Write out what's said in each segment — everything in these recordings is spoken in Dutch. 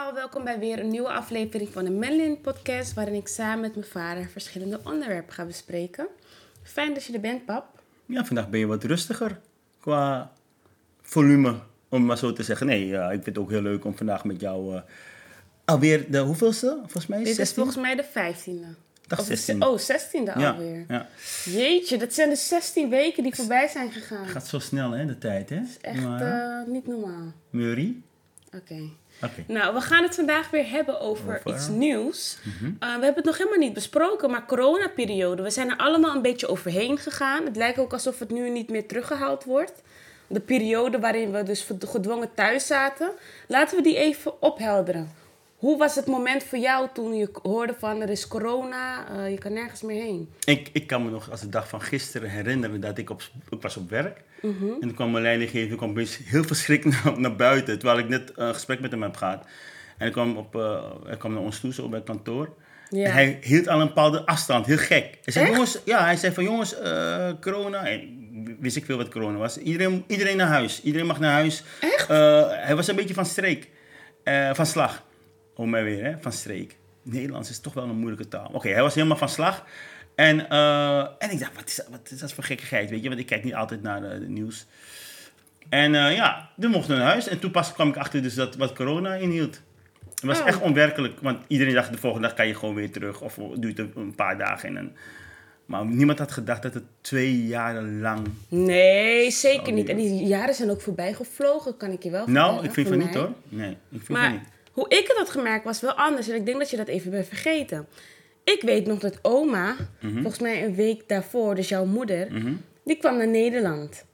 Allemaal, welkom bij weer een nieuwe aflevering van de Melin Podcast, waarin ik samen met mijn vader verschillende onderwerpen ga bespreken. Fijn dat je er bent, pap. Ja, vandaag ben je wat rustiger qua volume, om het maar zo te zeggen. Nee, ik vind het ook heel leuk om vandaag met jou uh, alweer de hoeveelste, volgens mij? Dit is 16? volgens mij de vijftiende. Dag Of de 16. ze- Oh, zestiende ja, alweer. ja. Jeetje, dat zijn de 16 weken die voorbij zijn gegaan. Gaat zo snel, hè, de tijd, hè? Echt Maar, eh, niet normaal. Murray? Oké. Nou, we gaan het vandaag weer hebben over, Over? iets nieuws. Mhm. Uh, we hebben het nog helemaal niet besproken, maar coronaperiode. We zijn er allemaal een beetje overheen gegaan. Het lijkt ook alsof het nu niet meer teruggehaald wordt. De periode waarin we dus gedwongen thuis zaten. Laten we die even ophelderen. Hoe was het moment voor jou toen je hoorde van er is corona, eh, je kan nergens meer heen? Ik, ik kan me nog als de dag van gisteren herinneren dat ik op, ik was op werk. Mhm. En toen kwam mijn leidinggever kwam opeens heel verschrikt naar, naar buiten. Terwijl ik net een gesprek met hem heb gehad. En hij kwam, op, eh, hij kwam naar ons toe, zo bij kantoor. Ja. En hij hield al een bepaalde afstand, heel gek. Hij zei, Echt? jongens, ja, hij zei van jongens, eh, corona. En wist ik veel wat corona was. Iedereen, iedereen naar huis. Iedereen mag naar huis. Echt? Hij was een beetje van streek. Van slag. Om mij weer, hè? Van streek. Nederlands is toch wel een moeilijke taal. Oké, hij was helemaal van slag. En, eh, en ik dacht, wat is, dat, wat is dat voor gekkigheid, weet je? Want ik kijk niet altijd naar eh, het nieuws. En eh, ja, toen mochten we naar huis. En toen pas kwam ik achter dus dat wat corona inhield. Het was Oh. echt onwerkelijk, want iedereen dacht de volgende dag kan je gewoon weer terug. Of het duurt een een paar dagen. En dan, maar niemand had gedacht dat het twee jaren lang... Nee, zeker niet. En die jaren zijn ook voorbij gevlogen, kan ik je wel Nou, vertellen, ik vind van niet hoor. Nee, ik vind van niet. Hoe ik het had gemerkt was wel anders. En ik denk dat je dat even bent vergeten. Ik weet nog dat oma, Mhm. volgens mij een week daarvoor, dus jouw moeder, die kwam naar Nederland.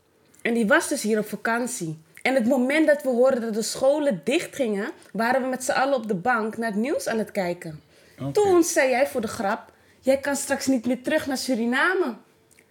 En die was dus hier op vakantie. En het moment dat we hoorden dat de scholen dicht gingen, waren we met z'n allen op de bank naar het nieuws aan het kijken. Toen zei jij voor de grap, jij kan straks niet meer terug naar Suriname.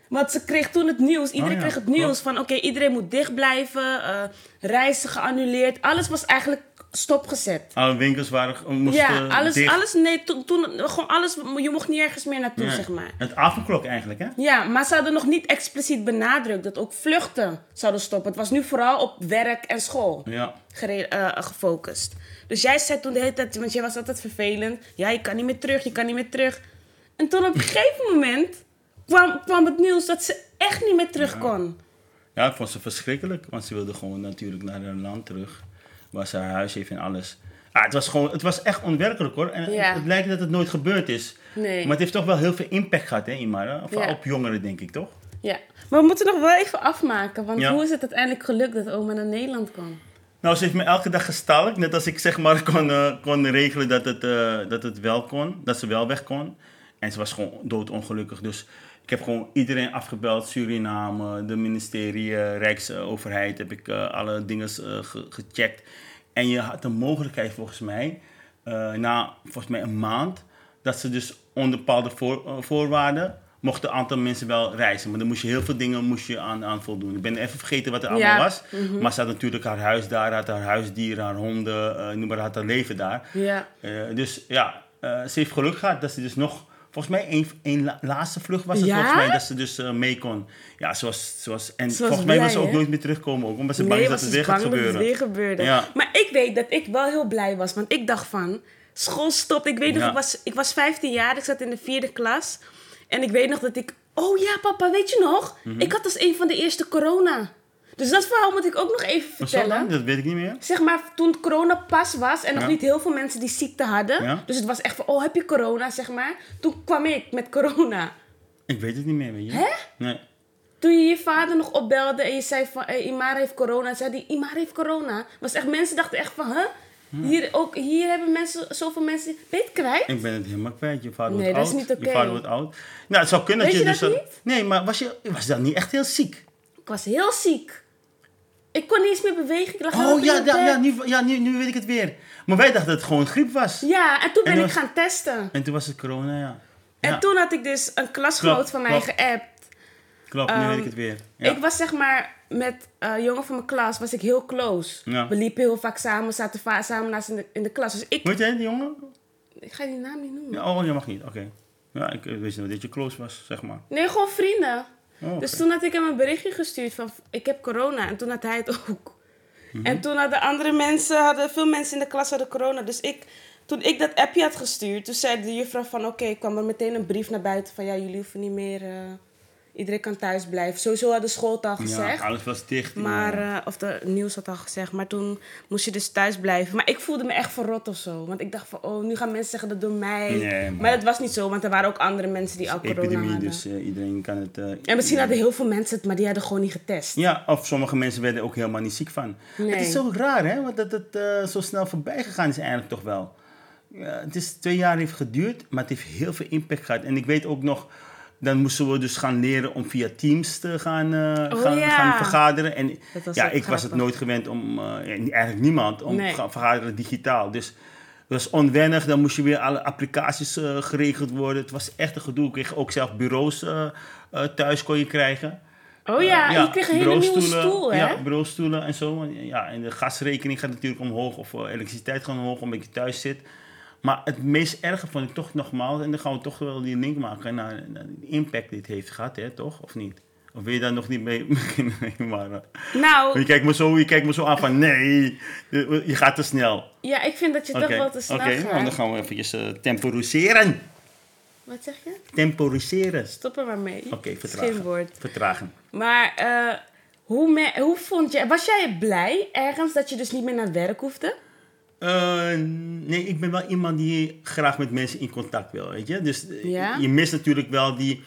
Want ze kreeg toen het nieuws, iedereen Oh ja, kreeg het nieuws klopt. van oké, iedereen moet dicht blijven, eh, reizen geannuleerd. Alles was eigenlijk stopgezet. Alle winkels waren, moesten Ja, alles, dicht. alles, nee, toen, toen, gewoon alles, je mocht niet ergens meer naartoe, zeg maar. Het avondklok eigenlijk, hè? Ja, maar ze hadden nog niet expliciet benadrukt dat ook vluchten zouden stoppen. Het was nu vooral op werk en school Ja. eh, gefocust. Dus jij zei toen de hele tijd, want jij was altijd vervelend. Ja, je kan niet meer terug, je kan niet meer terug. En toen op een gegeven moment kwam, kwam het nieuws dat ze echt niet meer terug kon. Ja, ik vond ze verschrikkelijk, want ze wilde gewoon natuurlijk naar haar land terug. Ze haar huis heeft en alles. Ah, het, was gewoon, het was echt onwerkelijk hoor. En Ja. het lijkt dat het nooit gebeurd is. Nee. Maar het heeft toch wel heel veel impact gehad, hè, Imara? Vooral Ja. op jongeren, denk ik, toch? Ja, maar we moeten nog wel even afmaken. Want Ja. hoe is het uiteindelijk gelukt dat oma naar Nederland kwam? Nou, ze heeft me elke dag gestalkt. Net als ik zeg maar kon, eh, kon regelen dat het, eh, dat het wel kon. Dat ze wel weg kon. En ze was gewoon doodongelukkig. Dus ik heb gewoon iedereen afgebeld. Suriname, de ministerie, eh, Rijksoverheid. Heb ik eh, alle dingen eh, ge- gecheckt. En je had de mogelijkheid volgens mij, na volgens mij een maand, dat ze dus onder bepaalde voor, voorwaarden mochten een aantal mensen wel reizen. Maar dan moest je heel veel dingen moest je aan, aan voldoen. Ik ben even vergeten wat er allemaal Ja. was. Maar ze had natuurlijk haar huis daar, had haar huisdieren, haar honden, noem maar, had haar leven daar. Ja. Dus ja, ze heeft geluk gehad dat ze dus nog, volgens mij één, één la- laatste vlucht was het Ja? volgens mij, dat ze dus eh, mee kon. Ja, zoals, zoals, en Ze was volgens mij was ze ook nooit meer terugkomen, ook, omdat ze bang dat het weer gaat bang dat het gebeuren. weer gebeurde. Ja. Maar ik weet dat ik wel heel blij was. Want ik dacht van, school stopt. Ik weet nog, Ja. ik, was, ik was 15 jaar. Ik zat in de vierde klas. En ik weet nog dat ik... Oh ja, papa, weet je nog? Mhm. Ik had als een van de eerste corona. Dus dat verhaal moet ik ook nog even vertellen. Dat weet ik niet meer. Zeg maar, toen corona pas was en nog Ja. niet heel veel mensen die ziekte hadden. Ja. Dus het was echt van, oh, heb je corona, zeg maar. Toen kwam ik met corona. Ik weet het niet meer, weet je. Hè? Nee. Toen je je vader nog opbelde en je zei van, eh, Imara heeft corona. Zei die, Imara heeft corona. Was echt, mensen dachten echt van, huh? Hier, ook, hier hebben mensen, zoveel mensen... Ben je het kwijt? Ik ben het helemaal kwijt. Je vader Nee, wordt dat is oud. niet oké. Je vader wordt oud. Nou, het zou kunnen Weet dat je, je dat dus... niet? Nee, maar was je, was je dan niet echt heel ziek? Ik was heel ziek. Ik kon niet eens meer bewegen. Ik lag Oh ja, ja, ja, nu, ja nu, nu weet ik het weer. Maar wij dachten dat het gewoon griep was. Ja, en toen ben En ik was- gaan testen. En toen was het corona, ja. En Ja, toen had ik dus een klasgenoot van mij klopt. geappt. Klopt, nu Ehm, weet ik het weer. Ja. Ik was zeg maar met een jongen van mijn klas, was ik heel close. Ja. We liepen heel vaak samen, zaten va- samen naast in de, in de klas. Dus ik, Weet jij die jongen? ik ga die naam niet noemen. Ja, oh, je mag niet. Oké. Ja, ik eh, wist niet dat je close was, zeg maar. Nee, gewoon vrienden. Oh. Dus toen had ik hem een berichtje gestuurd van ik heb corona. En toen had hij het ook. Mhm. En toen hadden andere mensen, hadden, veel mensen in de klas hadden corona. Dus ik, toen ik dat appje had gestuurd, toen zei de juffrouw van oké, kwam er meteen een brief naar buiten van ja, jullie hoeven niet meer, eh, iedereen kan thuis blijven. Sowieso had de school het al gezegd. Ja, alles was dicht. Maar, eh, of de nieuws had al gezegd, maar toen moest je dus thuis blijven. Maar ik voelde me echt verrot of zo. Want ik dacht van, oh, nu gaan mensen zeggen dat door mij. Nee, man. maar dat was niet zo, want er waren ook andere mensen die al corona epidemie, hadden. dus eh, iedereen kan het... eh, En misschien hadden heel veel mensen het, maar die hadden gewoon niet getest. Ja, of sommige mensen werden ook helemaal niet ziek van. Nee. Het is zo raar, hè? Want dat het zo snel voorbij gegaan is eigenlijk toch wel. Ja, het is twee jaar heeft geduurd, maar het heeft heel veel impact gehad. En ik weet ook nog, dan moesten we dus gaan leren om via Teams te gaan, eh, Oh, gaan, ja. gaan vergaderen. En ja, ik was het nooit gewend om, eh, eigenlijk niemand, om Nee. te gaan vergaderen digitaal. Dus het was onwennig, dan moest je weer alle applicaties eh, geregeld worden. Het was echt een gedoe. Ik kreeg ook zelf bureaus thuis kon je krijgen. Oh ja, Eh, je kreeg een hele nieuwe stoel, hè? Ja, bureaustoelen en zo. Ja, en de gasrekening gaat natuurlijk omhoog. Of elektriciteit gaat omhoog omdat je thuis zit. Maar het meest erge vond ik toch nogmaals... en dan gaan we toch wel die link maken naar, naar de impact die het heeft gehad, hè, toch? Of niet? Of wil je daar nog niet mee beginnen? maar, eh, Nou, je, kijkt me zo, je kijkt me zo aan van... nee, je gaat te snel. ja, ik vind dat je Oké, toch wel te snel Oké, gaat. nou, dan gaan we eventjes eh, temporiseren. Wat zeg je? Temporiseren. Stop er maar mee. Oké, vertragen. geen woord. Vertragen. Maar eh, hoe, me- hoe vond je... Was jij blij ergens dat je dus niet meer naar werk hoefde? Eh, nee, ik ben wel iemand die graag met mensen in contact wil, weet je. Dus eh, Ja? je mist natuurlijk wel die...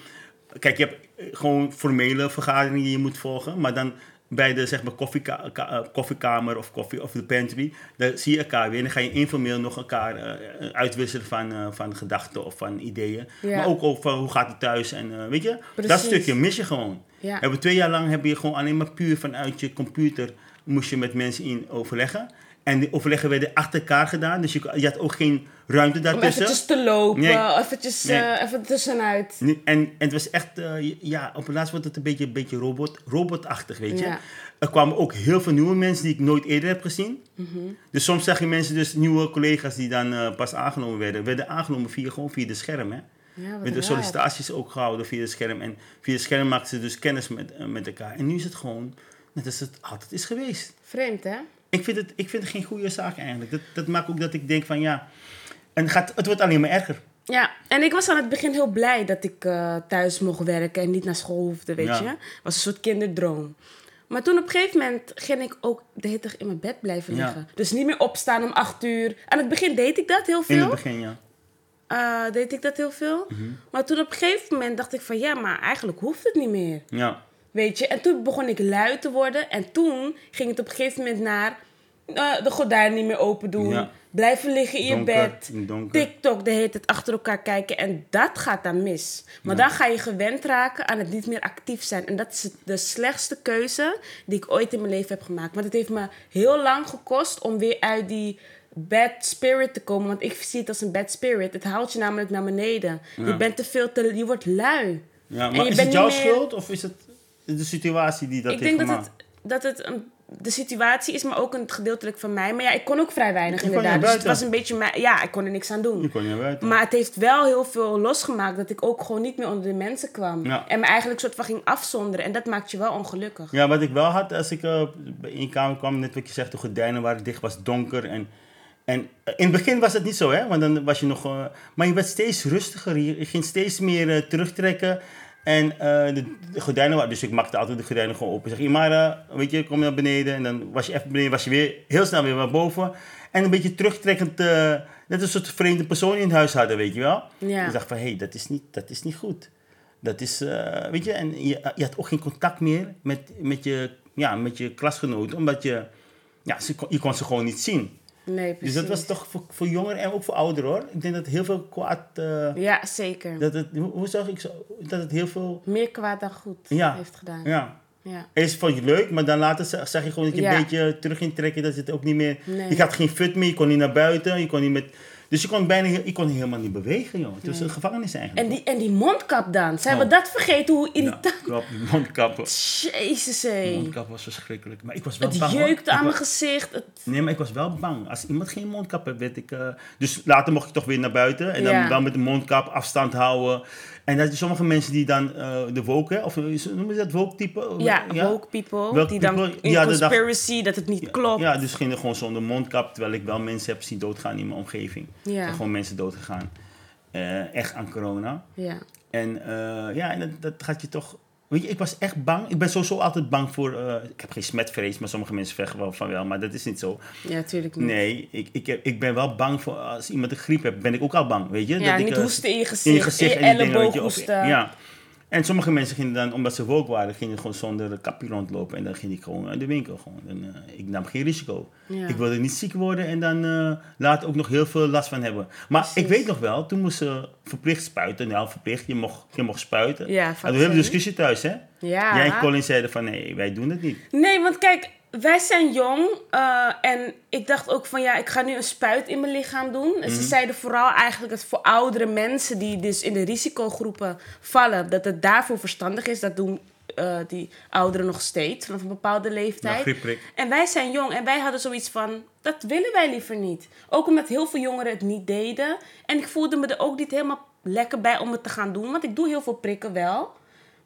Kijk, je hebt eh, gewoon formele vergaderingen die je moet volgen. Maar dan bij de zeg maar, koffieka- ka- koffiekamer of, koffie, of de pantry... daar zie je elkaar weer. En dan ga je informeel nog elkaar uitwisselen van, van gedachten of van ideeën. Ja. Maar ook over hoe gaat het thuis en weet je. Dat stukje mis je gewoon. Ja. Hebben twee jaar lang heb je gewoon alleen maar puur vanuit je computer moest je met mensen in overleggen. En die overleggen werden achter elkaar gedaan, dus je, je had ook geen ruimte Om daartussen. eventjes te lopen, Nee. eventjes Nee. eh, even tussenuit. Nee, En, en het was echt, eh, ja, op het laatst wordt het een beetje, een beetje robot, robotachtig, weet je. Ja. Er kwamen ook heel veel nieuwe mensen die ik nooit eerder heb gezien. Mhm. Dus soms zag je mensen, dus nieuwe collega's die dan eh, pas aangenomen werden, werden aangenomen via, gewoon via de scherm, hè. Ja, Met de sollicitaties ook gehouden via het scherm. En via het scherm maakten ze dus kennis met, met elkaar. En nu is het gewoon net als het altijd is geweest. Vreemd, hè? Ik vind het, ik vind het geen goede zaak eigenlijk. Dat, dat maakt ook dat ik denk van ja, en het, gaat, het wordt alleen maar erger. Ja, en ik was aan het begin heel blij dat ik eh, thuis mocht werken en niet naar school hoefde, weet Ja. je. was een soort kinderdroom. Maar toen op een gegeven moment ging ik ook de hele dag in mijn bed blijven Ja. liggen. Dus niet meer opstaan om acht uur. Aan het begin deed ik dat heel In het veel. begin, ja. Eh, deed ik dat heel veel. Mhm. Maar toen op een gegeven moment dacht ik van ja, maar eigenlijk hoeft het niet meer. Ja, Weet je, en toen begon ik lui te worden. En toen ging het op een gegeven moment naar eh, de gordijnen niet meer open doen. Ja. Blijven liggen in je bed. donker. TikTok de hele tijd achter elkaar kijken. En dat gaat dan mis. Maar dan ga je gewend raken aan het niet meer actief zijn. En dat is het- de slechtste keuze die ik ooit in mijn leven heb gemaakt. Want het heeft me heel lang gekost om weer uit die bad spirit te komen. Want ik zie het als een bad spirit. Het haalt je namelijk naar beneden. Je bent te veel te... Je wordt lui. ja En maar je is bent het jouw meer- schuld of is het de situatie die dat ik heeft denk dat het, dat het een, de situatie is, maar ook een gedeeltelijk van mij. Maar ja, ik kon ook vrij weinig Je kon inderdaad. Dus het was een beetje mij. Ja, ik kon er niks aan doen. Je kon niet naar buiten. Maar het heeft wel heel veel losgemaakt dat ik ook gewoon niet meer onder de mensen kwam. Ja. En me eigenlijk soort van ging afzonderen. En dat maakt je wel ongelukkig. Ja, wat ik wel had als ik eh, in je kamer kwam, net wat je zegt, de gordijnen waren dicht, was donker. En, en eh, in het begin was het niet zo, hè? Want dan was je nog. eh, maar je werd steeds rustiger. Je, je ging steeds meer terugtrekken. En eh, de, de gordijnen waren. Dus ik maakte altijd de gordijnen gewoon open. Zeg, Imara, weet je, kom naar beneden. En dan was je even beneden, was je weer heel snel weer naar boven. En een beetje terugtrekkend. eh, net een soort vreemde persoon in huis hadden, weet je wel. Ja. Ik dacht van, hé, hey, dat, is niet, dat is niet goed. Dat is, eh, weet je, en je, je had ook geen contact meer met, met, je, ja, met je klasgenoten, omdat je, ja, ze, je kon ze gewoon niet zien. Nee, Dus dat was toch voor, voor jongeren en ook voor ouderen hoor. Ik denk dat heel veel kwaad, eh, Ja, zeker. dat het, hoe, hoe zag ik zo, dat het heel veel, Meer kwaad dan goed Ja. heeft gedaan. ja. Ja. Eerst vond je het leuk, maar dan later za- zag je gewoon dat je Ja. een beetje terug in trekken. Dat het ook niet meer... Nee. Je had geen fut meer, je kon niet naar buiten. Je kon niet met... Dus je kon bijna je kon helemaal niet bewegen, joh. Het was een gevangenis eigenlijk. En die, en die mondkap dan. Zijn Oh. we dat vergeten? Hoe Ja, irritant. klopt, die mondkappen. Jezus, hé. Mondkap was verschrikkelijk. Maar ik was wel Het bang, hoor. jeukte aan mijn gezicht. Het- Nee, maar ik was wel bang. Als iemand geen mondkap heeft, werd ik... eh, Dus later mocht ik toch weer naar buiten. En dan Ja. wel met de mondkap afstand houden. En dat sommige mensen die dan eh, de woke, hè, of noemen ze dat woke type? ja, woke people. Die dan in Ja, de dag- conspiracy, dat het niet klopt. Ja, dus gingen gewoon zonder mondkap. Terwijl ik wel mensen heb zien doodgaan in mijn omgeving. Er Ja. zijn gewoon mensen doodgegaan. eh, echt aan corona. Ja. En eh, ja, en dat, dat gaat je toch... Weet je, ik was echt bang. Ik ben sowieso altijd bang voor... eh, ik heb geen smetvrees, maar sommige mensen zeggen wel van wel. Maar dat is niet zo. Ja, natuurlijk niet. Nee, ik, ik, heb, ik ben wel bang voor... Als iemand een griep heeft, ben ik ook al bang, weet je. Ja, ik, niet eh, hoesten in je gezicht, in je gezicht en je, elleboog hoesten. Ja. En sommige mensen gingen dan, omdat ze woke waren, gingen gewoon zonder kapje rondlopen. En dan ging ik gewoon uit de winkel. Gewoon. En, eh, ik nam geen risico. Ja. Ik wilde niet ziek worden en dan eh, later ook nog heel veel last van hebben. Maar ik weet nog wel, toen moesten ze verplicht spuiten. Nou, verplicht, je mocht, je mocht spuiten. Ja, en hebben we vaccin. discussie thuis, hè? Ja. Jij en Colin zeiden van, nee, wij doen het niet. Nee, want kijk, wij zijn jong eh, en ik dacht ook van ja, ik ga nu een spuit in mijn lichaam doen. En Mhm. ze zeiden vooral eigenlijk dat voor oudere mensen die dus in de risicogroepen vallen, dat het daarvoor verstandig is. Dat doen eh, die ouderen nog steeds vanaf een bepaalde leeftijd. En wij zijn jong en wij hadden zoiets van, dat willen wij liever niet. Ook omdat heel veel jongeren het niet deden. En ik voelde me er ook niet helemaal lekker bij om het te gaan doen. Want ik doe heel veel prikken wel.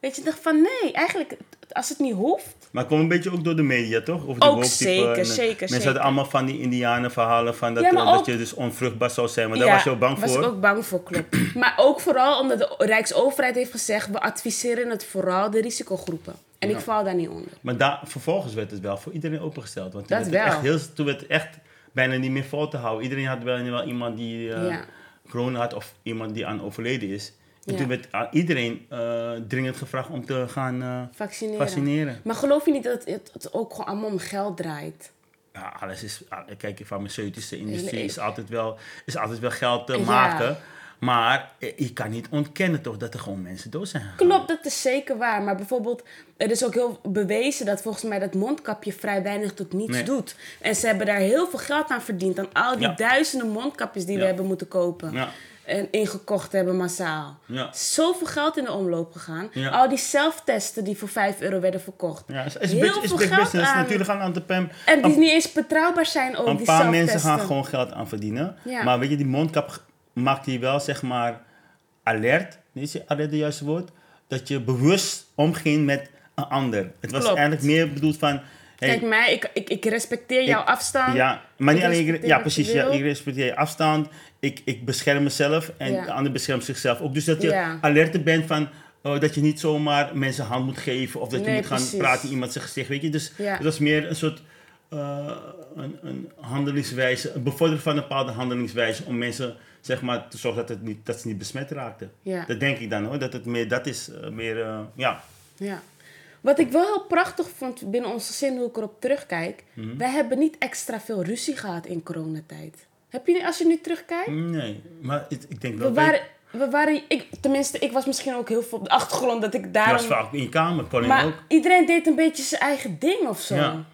Weet je, ik dacht van nee, eigenlijk als het niet hoeft. Maar het kwam een beetje ook door de media, toch? Ook zeker, en, eh, zeker, Mensen zeker. hadden allemaal van die indianenverhalen van dat, Ja, eh, dat je dus onvruchtbaar zou zijn. Maar daar was je ook bang was voor. ik ook bang voor, klopt. maar ook vooral omdat de Rijksoverheid heeft gezegd... we adviseren het vooral de risicogroepen. En ik val daar niet onder. Maar daar, vervolgens werd het wel voor iedereen opengesteld. Want toen, Dat werd, het echt heel, toen werd het echt bijna niet meer vol te houden. Iedereen had wel, wel iemand die Ja. corona had of iemand die aan overleden is. En Ja. toen werd aan iedereen eh, dringend gevraagd om te gaan eh, Vaccineren. vaccineren. Maar geloof je niet dat het, het ook gewoon allemaal om geld draait? Ja, alles is... ah, Kijk, de farmaceutische industrie Nee. is altijd wel, is altijd wel geld te Ja. maken. Maar eh, je kan niet ontkennen toch dat er gewoon mensen dood zijn gegaan. Klopt, dat is zeker waar. Maar bijvoorbeeld, er is ook heel bewezen dat volgens mij dat mondkapje vrij weinig tot niets Nee. doet. En ze hebben daar heel veel geld aan verdiend. Aan al die Ja. duizenden mondkapjes die we hebben moeten kopen. Ja. En ingekocht hebben massaal. Ja. Zoveel geld in de omloop gegaan. Ja. Al die zelftesten die voor 5 euro werden verkocht. Ja, is, is, Heel big- is veel big geld business. aan. Natuurlijk gaan aan de pem. En die niet eens betrouwbaar zijn ook, Een die paar mensen gaan gewoon geld aan verdienen. Ja. Maar weet je, die mondkap maakt je wel, zeg maar, alert. Is alert het juiste woord? Dat je bewust omging met een ander. Het was Klopt. eigenlijk meer bedoeld van... hey, Kijk mij, ik, ik, ik respecteer jouw Ik- afstand. Ja, maar niet alleen... Ja, precies. Ja, ik respecteer je afstand. Ik, ik bescherm mezelf. En Ja. de ander beschermt zichzelf ook. Dus dat je Ja. alert bent van... oh, dat je niet zomaar mensen hand moet geven. Of dat je moet gaan praten in iemand zijn gezicht. Weet je? Dus Ja. het was meer een soort... eh, een, een handelingswijze, een bevorderen van een bepaalde handelingswijze om mensen zeg maar te zorgen dat, het niet, dat ze niet besmet raakten. Ja. Dat denk ik dan hoor, dat het meer dat is, eh, meer, eh, ja. Ja. Wat ik wel heel prachtig vond binnen ons gezin, hoe ik erop terugkijk. Mhm. Wij hebben niet extra veel ruzie gehad in coronatijd. Heb je, als je nu terugkijkt? Nee, maar het- ik denk wel... We waren, we waren ik, tenminste, ik was misschien ook heel veel op de achtergrond dat ik je daarom... was vaak in je kamer, Colin maar ook. iedereen deed een beetje zijn eigen ding of zo. Ja.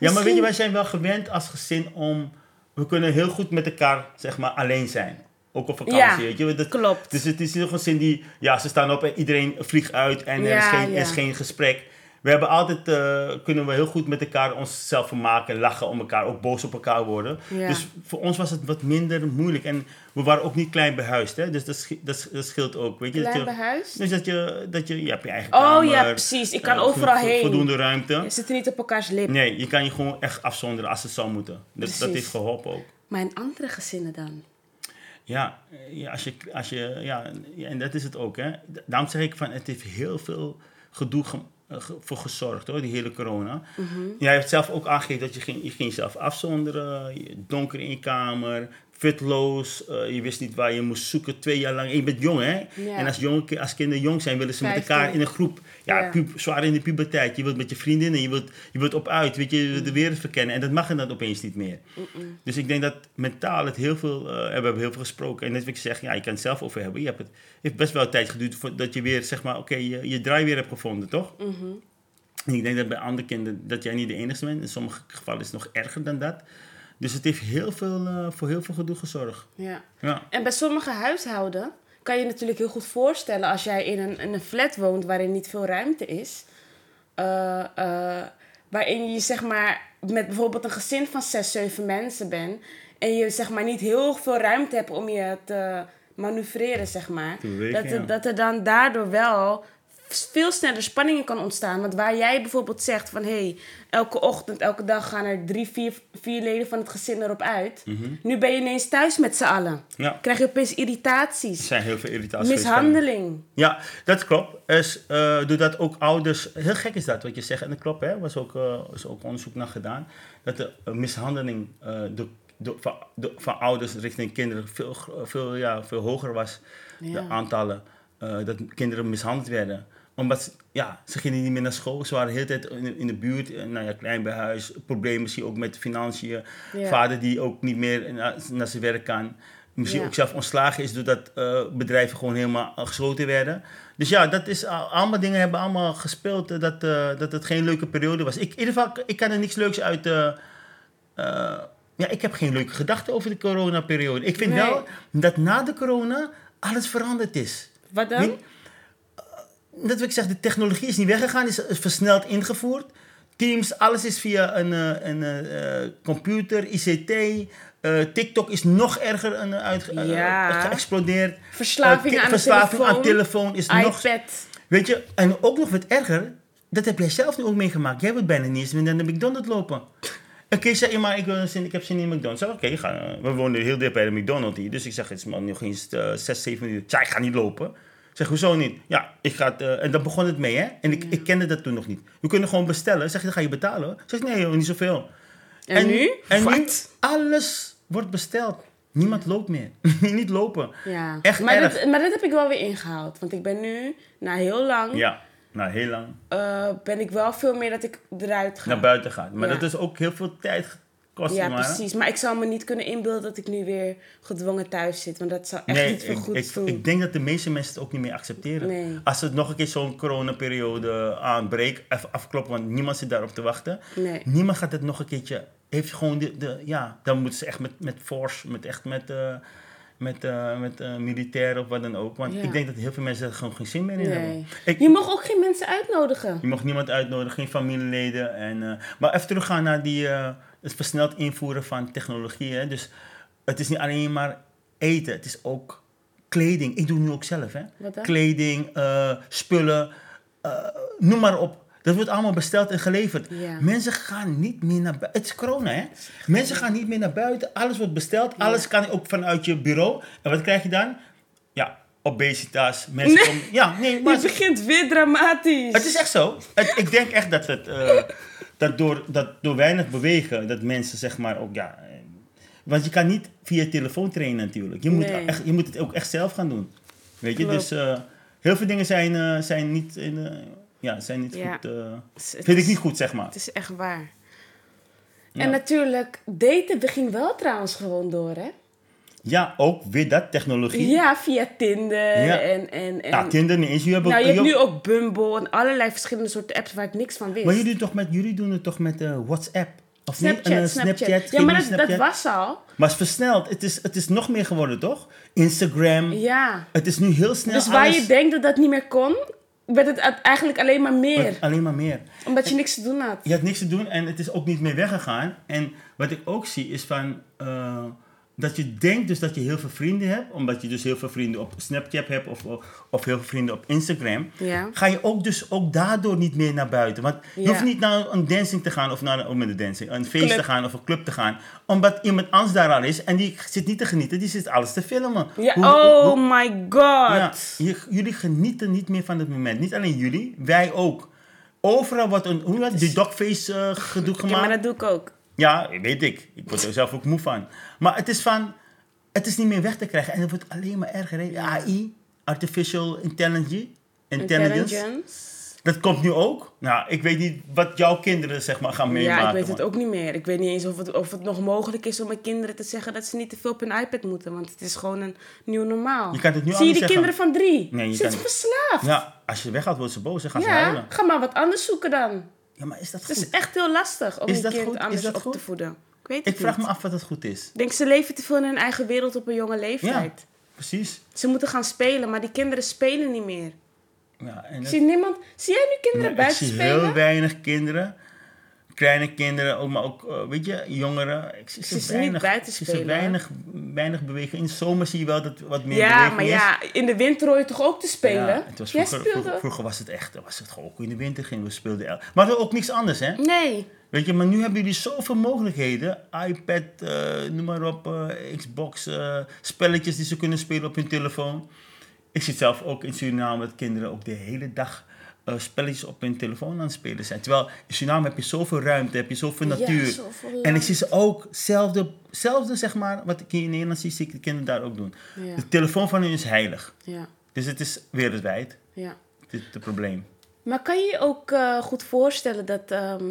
Ja, maar weet je, wij zijn wel gewend als gezin om... We kunnen heel goed met elkaar, zeg maar, alleen zijn. Ook op vakantie, Ja, weet je. Dat, klopt. Dus het is nog een zin die... Ja, ze staan op en iedereen vliegt uit en er, is geen, ja. er is geen gesprek. We hebben altijd... eh, kunnen we heel goed met elkaar onszelf vermaken, lachen om elkaar, ook boos op elkaar worden. Ja. Dus voor ons was het wat minder moeilijk. En we waren ook niet klein behuisd, hè. Dus dat, dat, dat scheelt ook, weet je. dat Klein je, behuisd? Dus dat je, dat je, je hebt je eigen Oh kamer. ja, precies. Ik kan eh, overal vo- heen. Voldoende ruimte. Je zit er niet op elkaars lip. Nee, je kan je gewoon echt afzonderen als het zou moeten. Dat, dat heeft geholpen ook. Maar in andere gezinnen dan? Ja, eh, ja, als je, als je, ja, en dat is het ook. Hè. Daarom zeg ik van, het heeft heel veel gedoe ge- eh, ge- voor gezorgd, hoor, die hele corona. Jij hebt zelf ook aangegeven dat je ging, je ging jezelf afzonderen, donker in je kamer, futloos, eh, je wist niet waar je moest zoeken twee jaar lang. En je bent jong, hè? En als, jonge, ki- als kinderen jong zijn, willen ze met elkaar in een groep. Ja, Ja. pu- zwaar in de puberteit. Je wilt met je vriendinnen, je wilt, je wilt op uit, weet je, je wilt de wereld verkennen. En dat mag er dan opeens niet meer. Dus ik denk dat mentaal het heel veel, eh, we hebben heel veel gesproken. En net wat ik zeg, ja, je kan het zelf over hebben. Je hebt het heeft best wel tijd geduurd voordat je weer, zeg maar, oké, je, je draai weer hebt gevonden, toch? En ik denk dat bij andere kinderen dat jij niet de enige bent. In sommige gevallen is het nog erger dan dat. Dus het heeft heel veel, eh, voor heel veel gedoe gezorgd. Ja. Ja. En bij sommige huishouden kan je natuurlijk heel goed voorstellen als jij in een, in een flat woont waarin niet veel ruimte is. eh, eh, waarin je zeg maar met bijvoorbeeld een gezin van zes, zeven mensen bent. En je zeg maar niet heel veel ruimte hebt om je te manoeuvreren, zeg maar. Dat, er, ja. dat er dan daardoor wel veel sneller spanningen kan ontstaan. Want waar jij bijvoorbeeld zegt van... hé, hey, elke ochtend, elke dag gaan er drie, vier, vier leden van het gezin erop uit. Mhm. Nu ben je ineens thuis met z'n allen. Ja. Krijg je opeens Er irritaties, zijn heel veel irritaties. mishandeling. Ja, dat klopt. Is, eh, doordat ook ouders... Heel gek is dat wat je zegt. En dat klopt, hè. Er was ook, eh, is ook onderzoek naar gedaan. Dat de eh, mishandeling eh, door, door, van, door- van ouders richting kinderen veel, veel, ja, veel hoger was. De aantallen eh, dat kinderen mishandeld werden. Omdat ze, ja, ze gingen niet meer naar school. Ze waren de hele tijd in de, in de buurt. eh, Nou ja, klein bij huis. Problemen misschien ook met financiën. Ja. Vader die ook niet meer naar, naar zijn werk kan. Misschien Ja. ook zelf ontslagen is doordat eh, bedrijven gewoon helemaal eh, gesloten werden. Dus ja, dat is al- allemaal dingen hebben allemaal gespeeld eh, dat, eh, dat het geen leuke periode was. Ik, in ieder geval, ik kan er niks leuks uit. eh, eh, ja, ik heb geen leuke gedachten over de coronaperiode. Ik vind Nee. wel dat na de corona alles veranderd is. Wat dan? Dat wil ik zeggen, de technologie is niet weggegaan, is versneld ingevoerd. Teams, alles is via een, eh, een eh, eh, computer, ICT. TikTok is nog erger eh, uit, Ja. geëxplodeerd. Verslaving aan verslaving telefoon. aan telefoon is nog... iPad. Weet je, en ook nog wat erger, dat heb jij zelf nu ook meegemaakt. Jij wilt bijna niet eens meer naar de McDonald's lopen. Een keer zei je, maar ik, wil zin, ik heb zin in McDonald's. Oké, ga, eh, we wonen heel dicht bij de McDonald's hier. Dus ik zeg, het is man nog eens eh, zes, zeven minuten. Ik zei, ik ga niet lopen. Zeg, hoezo niet? Ja, ik ga het, eh, en dan begon het mee, hè. En ik, ik kende dat toen nog niet. We kunnen gewoon bestellen. Zeg je, dan ga je betalen. Ik zeg, nee joh, niet zoveel. En nu? En nu, alles wordt besteld. Niemand loopt meer. niet lopen. Ja. Echt maar, erg. dat, maar dat heb ik wel weer ingehaald. Want ik ben nu, na heel lang, Ja, nou heel lang. eh, ben ik wel veel meer dat ik eruit ga. Naar buiten gaat. Maar Ja. dat is ook heel veel tijd ja, maar, hè. precies. Maar ik zou me niet kunnen inbeelden dat ik nu weer gedwongen thuis zit. Want dat zou echt Nee, niet veel goed ik, doen. ik denk dat de meeste mensen het ook niet meer accepteren. Nee. Als het nog een keer zo'n coronaperiode aanbreekt, even afkloppen, want niemand zit daarop te wachten. Nee. Niemand gaat het nog een keertje, heeft gewoon de, de ja, dan moeten ze echt met, met force, met echt met, eh met, eh met eh militair of wat dan ook. Want Ja. ik denk dat heel veel mensen er gewoon geen zin meer in hebben. Ik, Je mag ook geen mensen uitnodigen. je mag niemand uitnodigen, geen familieleden. En, maar even teruggaan naar die, het versneld invoeren van technologie. Hè. Dus het is niet alleen maar eten, het is ook kleding. Ik doe het nu ook zelf. Hè. Kleding, eh, spullen, eh, noem maar op. Dat wordt allemaal besteld en geleverd. Ja. Mensen gaan niet meer naar buiten. Het is corona, hè? Mensen gaan niet meer naar buiten. Alles wordt besteld. Alles kan ook vanuit je bureau. En wat krijg je dan? Ja, obesitas. Mensen Nee. komen... Ja, nee, maar... Je begint weer dramatisch. Het is echt zo. Het- ik denk echt dat het eh, dat door, dat door weinig bewegen, dat mensen zeg maar ook ja. eh, Want je kan niet via telefoon trainen natuurlijk. Je moet, Nee. echt, je moet het ook echt zelf gaan doen. Weet je, Klopt. dus eh, heel veel dingen zijn, eh, zijn niet, in, eh, ja, zijn niet Ja. goed. is- vind ik niet goed, zeg maar. Het is echt waar. Ja. En natuurlijk, daten begint wel trouwens gewoon door, hè? Ja, ook weer dat, technologie. Ja, via Tinder Ja. en... en, en Ja, Tinder niet eens. Jullie hebben nou, je hebt nu ook Bumble en allerlei verschillende soorten apps waar ik niks van wist. Maar jullie, toch met, jullie doen het toch met eh, WhatsApp? Of Snapchat, niet? Eh, Snapchat. Geen Ja, maar dat, Snapchat. dat was al. Maar het is versneld. Het is, het is nog meer geworden, toch? Instagram. Ja. Het is nu heel snel. Dus waar alles- je denkt dat dat niet meer kon, werd het eigenlijk alleen maar meer. Alleen maar meer. Omdat je niks te doen had. Je had niks te doen en het is ook niet meer weggegaan. En wat ik ook zie is van... eh, dat je denkt dus dat je heel veel vrienden hebt. Omdat je dus heel veel vrienden op Snapchat hebt of, of, of heel veel vrienden op Instagram. Ja. Ga je ook dus ook daardoor niet meer naar buiten. Want je Ja. hoeft niet naar een dancing te gaan of naar een, oh, met een dancing, een feest Club. te gaan of een club te gaan. Omdat iemand anders daar al is en die zit niet te genieten. Die zit alles te filmen. Ja, Hoe- hoe- hoe- oh my god. ja, je- jullie genieten niet meer van het moment. Niet alleen jullie, wij ook. Overal wordt een, hoe heet die dogface eh gedoe Ja, gemaakt. maar dat doe ik ook. Ja, weet ik. Ik word er zelf ook moe van. Maar het is van, het is niet meer weg te krijgen. En het wordt alleen maar erger. AI, Artificial Intelligence. Intelligence. Dat komt nu ook. Nou, ik weet niet wat jouw kinderen zeg maar gaan meemaken. Ja, ik weet het man. ook niet meer. Ik weet niet eens of het, of het nog mogelijk is om mijn kinderen te zeggen dat ze niet te veel op hun iPad moeten. Want het is gewoon een nieuw normaal. Je kan het nu Zie je die kinderen van drie? Nee, je kan niet. verslaafd. Ja, als je weggaat worden ze boos, dan gaan ze huilen. ga maar wat anders zoeken dan. Ja, maar is dat Het goed? is echt heel lastig om Is een kind goed? Anders op goed? te voeden. Ik weet het Ik vraag niet. me af wat het goed is. Ik denk, ze leven te veel in hun eigen wereld op een jonge leeftijd. Precies. Ze moeten gaan spelen, maar die kinderen spelen niet meer. Ja, en Ik dat- zie niemand... Zie jij nu kinderen Nee, ik buiten zie spelen? heel weinig kinderen. Kleine kinderen, maar ook, eh, weet je, jongeren. Ik ze ze niet weinig, buiten ik zie ze spelen, weinig, weinig bewegen. In de zomer zie je wel dat wat meer Ja, beweging maar is. ja, in de winter hoor je toch ook te spelen? Ja, het was vroeger, speelde... vroeger, vroeger was het echt, was het gewoon ook in de winter gingen we speelden. el- Maar ook niks anders, hè? Nee. Weet je, maar nu hebben jullie zoveel mogelijkheden. iPad, eh, noem maar op, eh, Xbox, spelletjes die ze kunnen spelen op hun telefoon. Ik zit zelf ook in Suriname dat kinderen ook de hele dag eh, spelletjes op hun telefoon aan het spelen zijn. Terwijl in Suriname heb je zoveel ruimte, heb je zoveel Ja, natuur. zoveel en ik zie ze ook, zelfde, zelfde zeg maar, wat ik hier in Nederland zie, zie ik de kinderen daar ook doen. Ja. De telefoon van hun is heilig. Ja, Dus het is wereldwijd, ja. dit is het probleem. Maar kan je je ook eh, goed voorstellen dat ehm,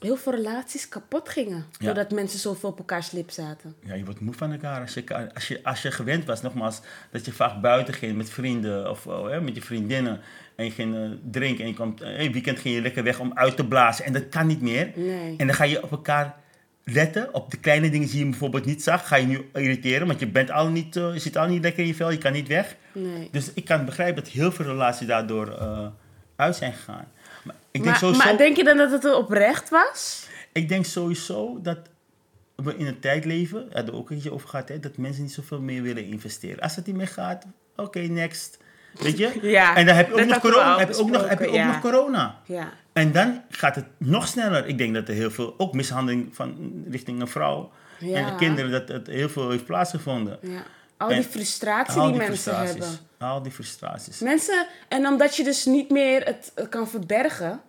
heel veel relaties kapot gingen? Ja. Doordat mensen zoveel op elkaars lip zaten. Ja, je wordt moe van elkaar. Als je, als je, als je gewend was, nogmaals, dat je vaak buiten ging met vrienden of oh, hè, met je vriendinnen. En je ging eh, drinken en je kwam, eh, een weekend ging je lekker weg om uit te blazen. En dat kan niet meer. Nee. En dan ga je op elkaar letten, op de kleine dingen die je bijvoorbeeld niet zag. Ga je nu irriteren, want je, bent al niet, eh, je zit al niet lekker in je vel, je kan niet weg. Nee. Dus ik kan begrijpen dat heel veel relaties daardoor eh, uit zijn gegaan. Maar ik denk maar, sowieso... maar denk je dan dat het oprecht was? Ik denk sowieso dat we in een tijd leven, daar ook een keertje over gehad, hè, dat mensen niet zoveel meer willen investeren. Als het niet meer gaat, oké, next. Weet je? Ja, en dan heb je ook, nog corona, heb je ook, nog, heb je ook nog corona. Ja. En dan gaat het nog sneller. Ik denk dat er heel veel, ook mishandeling van richting een vrouw en de kinderen, dat het heel veel heeft plaatsgevonden. ja. Al die frustratie die, die mensen hebben. Die frustraties. Mensen, en omdat je dus niet meer het kan verbergen,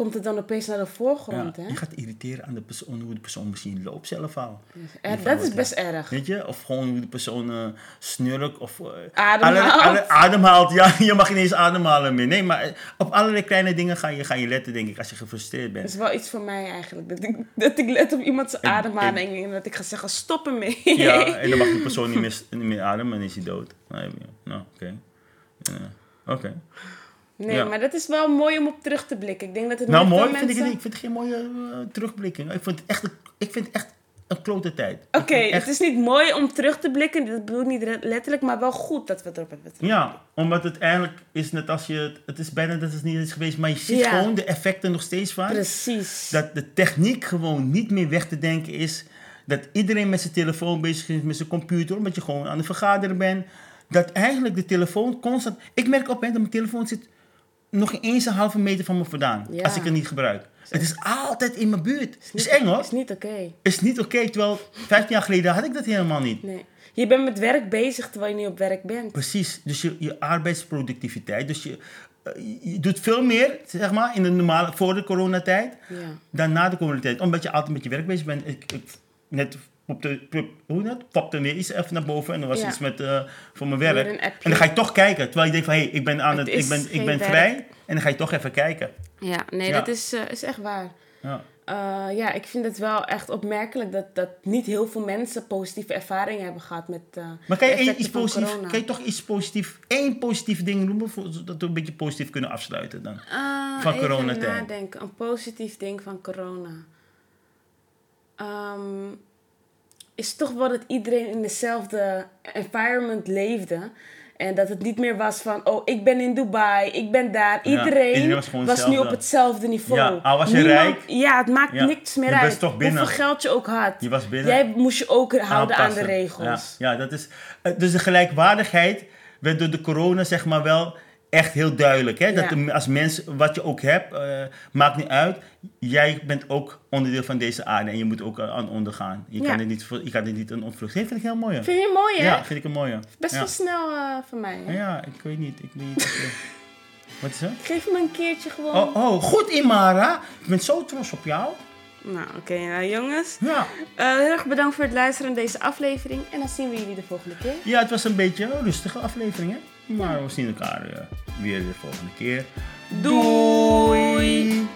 komt het dan opeens naar de voorgrond. Ja, hè? je gaat irriteren aan de persoon, hoe de persoon misschien loopt zelf al. Eh, dat is best erg. Weet je? Of gewoon hoe de persoon eh snurkt of... eh, Ademhaalt. alle- ademhaalt, ja. Je mag ineens ademhalen meer. Nee, maar op allerlei kleine dingen ga je, ga je letten, denk ik, als je gefrustreerd Dat bent. is wel iets voor mij eigenlijk. Dat ik, dat ik let op iemands ademhaling en dat ik ga zeggen, stop ermee. Ja, en dan mag die persoon niet meer, niet meer ademen en is hij dood. Nou, oké. Ja, Oké. Nee, Ja. maar dat is wel mooi om op terug te blikken. Ik denk dat het Nou, mooi vind ik het mensen... niet. Ik vind het geen mooie eh, terugblikking. Ik vind het echt, een- ik vind echt een klote tijd. Oké, echt- het is niet mooi om terug te blikken. Dat bedoel ik niet letterlijk, maar wel goed dat we het erop hebben. Ja, omdat het eigenlijk is net als je... het- Het is bijna dat het niet is geweest, maar je ziet Ja. gewoon de effecten nog steeds van. Precies. Dat de techniek gewoon niet meer weg te denken is. Dat iedereen met zijn telefoon bezig is, met zijn computer, omdat je gewoon aan het vergaderen bent. Dat eigenlijk de telefoon constant... Ik merk op hè, dat mijn telefoon zit nog eens een halve meter van me vandaan. Ja. Als ik het niet gebruik. Het is altijd in mijn buurt. Het is eng hoor. is niet oké. is niet oké, terwijl 15 jaar geleden had ik dat helemaal niet. Nee. Je bent met werk bezig terwijl je niet op werk bent. Precies, dus je, je arbeidsproductiviteit, dus je, eh, je- je doet veel meer, zeg maar, in de normale, voor de coronatijd, Ja. dan na de coronatijd. Omdat je altijd met je werk bezig bent. Ik, ik, net hoe dat? Popte weer iets even naar boven en er was Ja. iets met, eh, voor mijn werk. En dan ga je toch kijken, terwijl je denkt van, hé, hey, ik ben, aan Het het, ik ben, ik ben werk. vrij. En dan ga je toch even kijken. Ja, nee, Ja. dat is, eh, is echt waar. Ja. Eh, ja, ik vind het wel echt opmerkelijk dat, dat niet heel veel mensen positieve ervaringen hebben gehad met eh Maar kan je, iets positief, kan je toch iets positief, één positief ding noemen, voor, zodat we een beetje positief kunnen afsluiten dan? Ah, van even coronatijd? nadenken. Een positief ding van corona. Ehm, is toch wel dat iedereen in dezelfde environment leefde. En dat het niet meer was van, oh, ik ben in Dubai, ik ben daar. Ja, Iedereen, was nu op hetzelfde niveau. Ja, al was je Niemand- rijk. Ja, het maakt Ja, niks meer je uit. toch binnen. Hoeveel geld je ook had. Je was binnen. Jij moest je ook houden aan de regels. Ja, ja dat is, eh, dus de gelijkwaardigheid werd door de corona zeg maar wel echt heel duidelijk. Hè? Dat Ja. als mens, wat je ook hebt, eh, maakt niet uit. Jij bent ook onderdeel van deze aarde en je moet ook aan ondergaan. Je, Ja. kan, er niet, je kan niet een ontvlucht. Dat vind ik heel mooi. Vind je mooi, hè? Ja, vind ik een mooie. Best wel snel eh van mij. Hè? Ja, ik weet niet. Ik weet niet eh, wat is dat? Geef me een keertje gewoon. Oh, oh, goed Imara. Ik ben zo trots op jou. Nou, oké, nou jongens. Ja. Heel erg bedankt voor het luisteren naar deze aflevering. En dan zien we jullie de volgende keer. ja, het was een beetje een rustige aflevering. Hè? Maar we zien elkaar eh, weer de volgende keer. Doei! Doei.